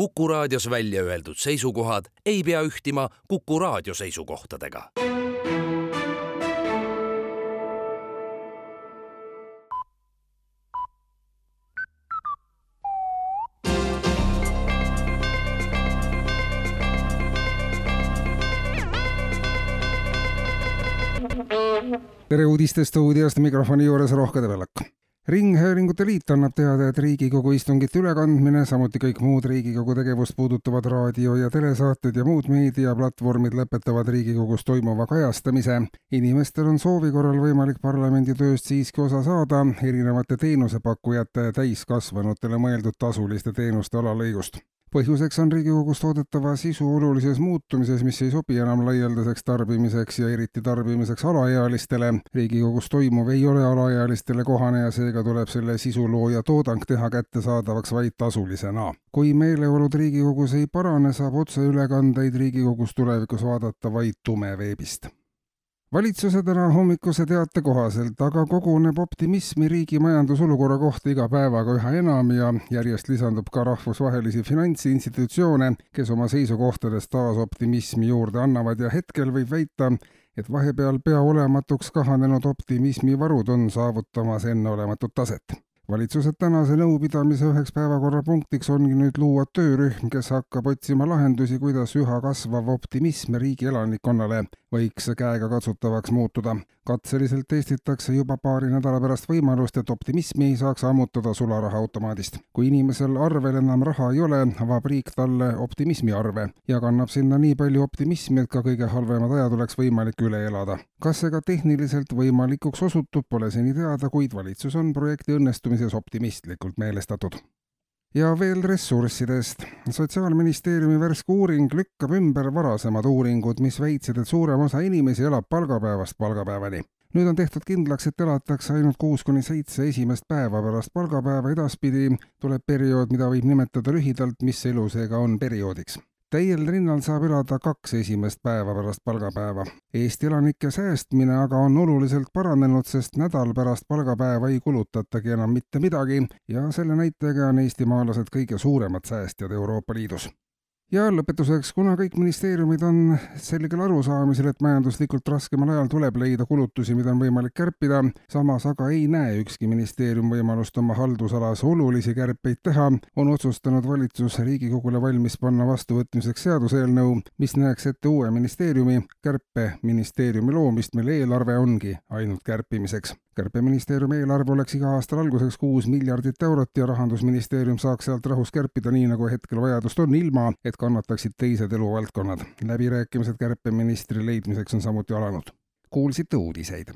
Kuku raadios välja öeldud seisukohad ei pea ühtima Kuku raadio seisukohtadega. tere uudistestuudiost mikrofoni juures Rohke Debelak ringhäälingute Liit annab teada, et Riigikogu istungite ülekandmine, samuti kõik muud Riigikogu tegevust puudutavad raadio- ja telesaated ja muud meediaplatvormid lõpetavad Riigikogus toimuva kajastamise. inimestel on soovi korral võimalik parlamendi tööst siiski osa saada erinevate teenusepakkujate täiskasvanutele mõeldud tasuliste teenuste alalõigust põhjuseks on Riigikogus toodetava sisu olulises muutumises, mis ei sobi enam laialdaseks tarbimiseks ja eriti tarbimiseks alaealistele. riigikogus toimuv ei ole alaealistele kohane ja seega tuleb selle sisulooja toodang teha kättesaadavaks vaid tasulisena. kui meeleolud Riigikogus ei parane, saab otseülekandeid Riigikogus tulevikus vaadata vaid tumeveebist valitsuse täna hommikuse teate kohaselt aga koguneb optimismi riigi majandusolukorra kohta iga päevaga üha enam ja järjest lisandub ka rahvusvahelisi finantsinstitutsioone, kes oma seisukohtades taas optimismi juurde annavad ja hetkel võib väita, et vahepeal peaolematuks kahanenud optimismivarud on saavutamas enneolematut taset. Valitsuse tänase nõupidamise üheks päevakorrapunktiks ongi nüüd luua töörühm, kes hakkab otsima lahendusi, kuidas üha kasvav optimism riigi elanikkonnale võiks käegakatsutavaks muutuda. katseliselt testitakse juba paari nädala pärast võimalust, et optimismi saaks ammutada sularahaautomaadist. kui inimesel arvel enam raha ei ole, avab riik talle optimismiarve ja kannab sinna nii palju optimismi, et ka kõige halvemad ajad oleks võimalik üle elada. kas see ka tehniliselt võimalikuks osutub, pole seni teada, kuid valitsus on projekti õnnestumise suhtumises optimistlikult meelestatud. Ja veel ressurssidest. sotsiaalministeeriumi värske uuring lükkab ümber varasemad uuringud, mis väitsid, et suurem osa inimesi elab palgapäevast palgapäevani. Nüüd on tehtud kindlaks, et elatakse ainult kuus kuni seitse esimest päeva pärast palgapäeva, edaspidi tuleb periood, mida võib nimetada lühidalt, mis elu seega on perioodiks täiel rinnal saab elada kaks esimest päeva pärast palgapäeva. Eesti elanike säästmine aga on oluliselt paranenud, sest nädal pärast palgapäeva ei kulutatagi enam mitte midagi ja selle näitajaga on eestimaalased kõige suuremad säästjad Euroopa Liidus ja lõpetuseks, kuna kõik ministeeriumid on selgel arusaamisel, et majanduslikult raskemal ajal tuleb leida kulutusi, mida on võimalik kärpida, samas aga ei näe ükski ministeerium võimalust oma haldusalas olulisi kärpeid teha, on otsustanud valitsus Riigikogule valmis panna vastuvõtmiseks seaduseelnõu, mis näeks ette uue ministeeriumi, kärpeministeeriumi loomist, mille eelarve ongi ainult kärpimiseks kärpeministeeriumi eelarve oleks iga aasta alguseks kuus miljardit eurot ja rahandusministeerium saaks sealt rahus kärpida nii, nagu hetkel vajadust on, ilma et kannataksid teised eluvaldkonnad. läbirääkimised kärpeministri leidmiseks on samuti alanud. kuulsite uudiseid